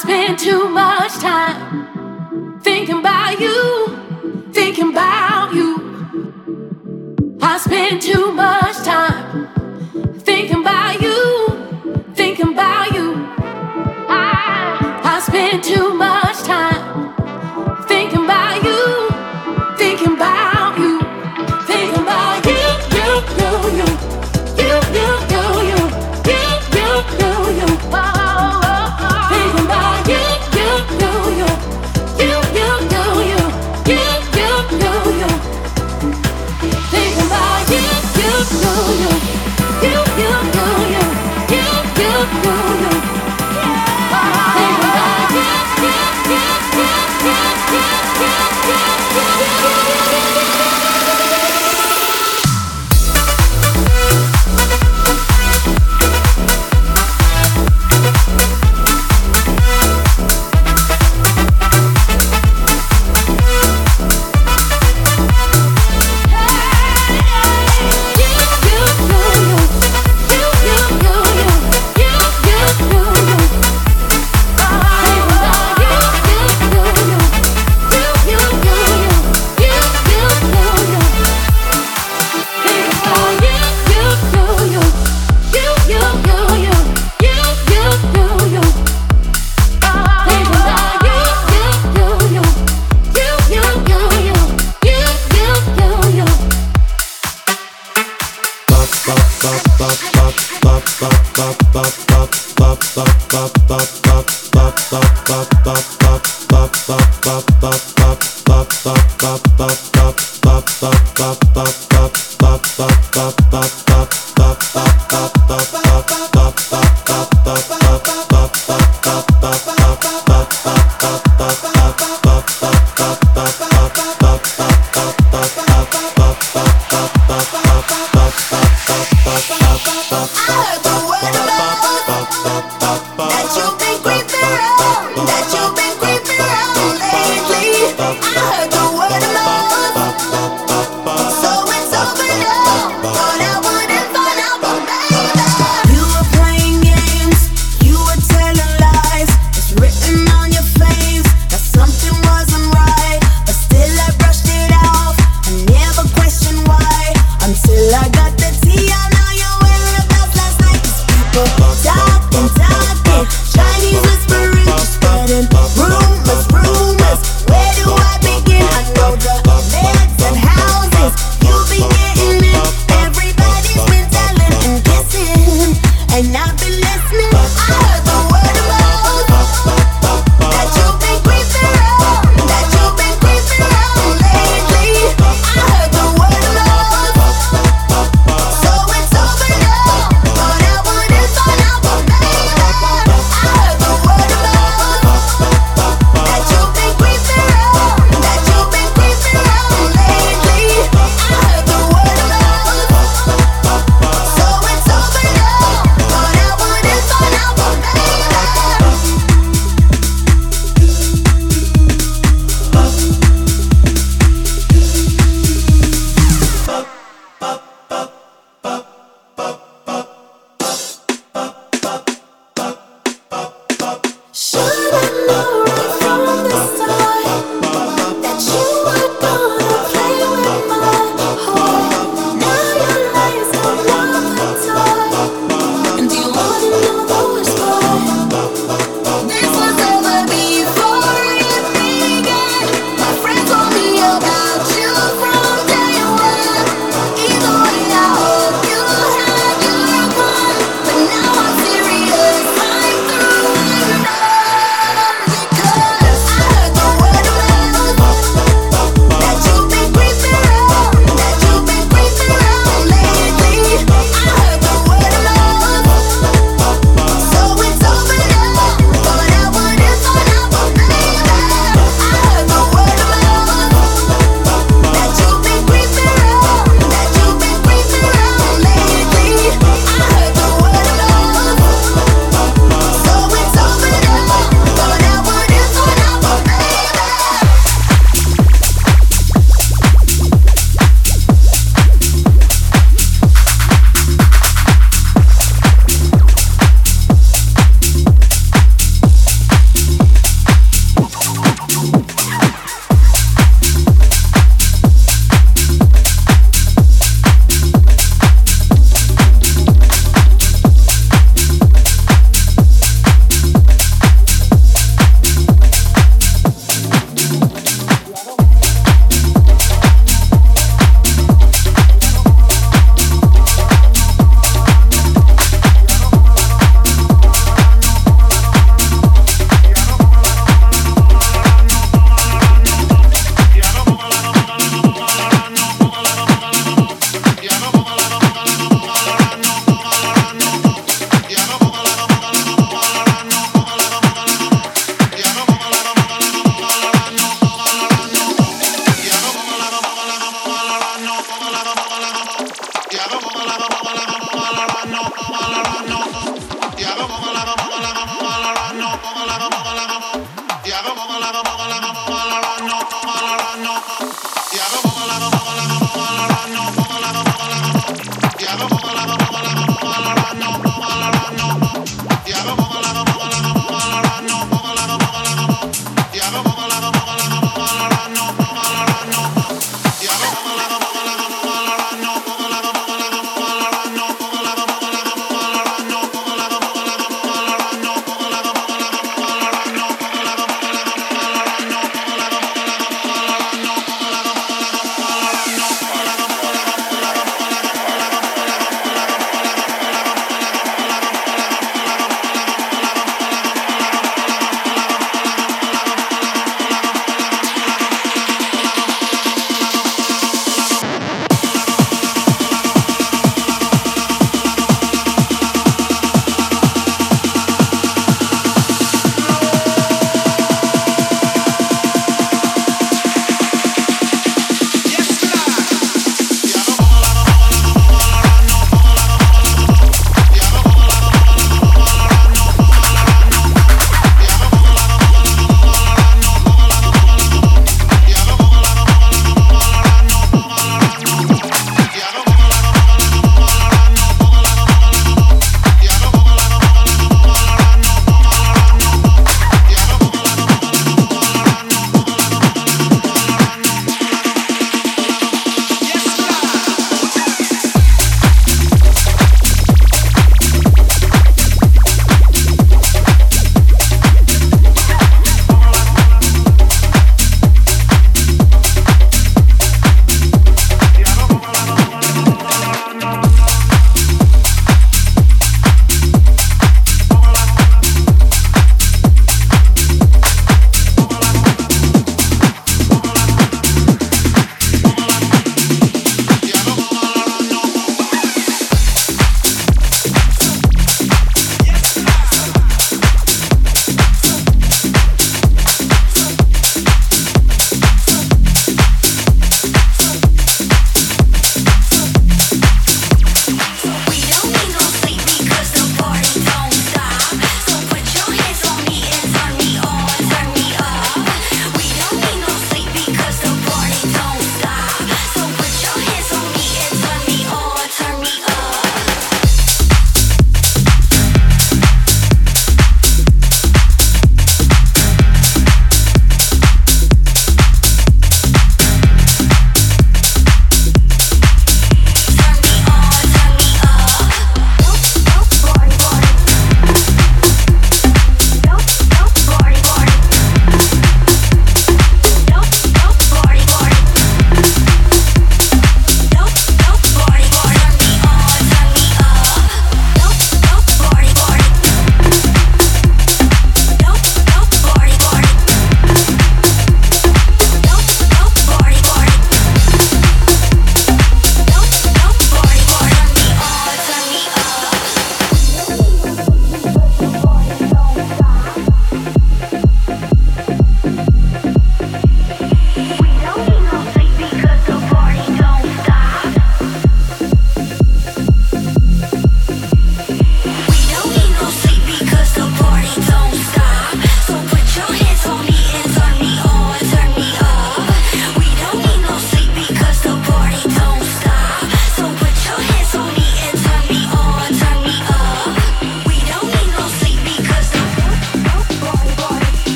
spend too much time thinking about you, thinking about you. I spend too much time thinking about you, thinking about you. I, I spend too much.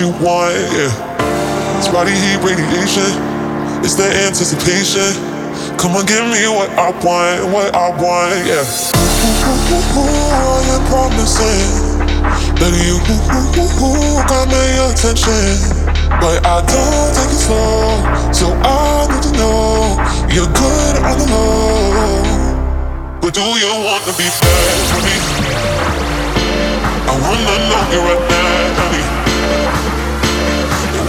You want, yeah. It's body heat radiation, it's the anticipation. Come on, give me what I want, what I want, yeah. Ooh, I am promising that you got my attention. But I don't take it slow, so I need to know you're good on the low. But do you want to be bad for me? I wanna know you right now,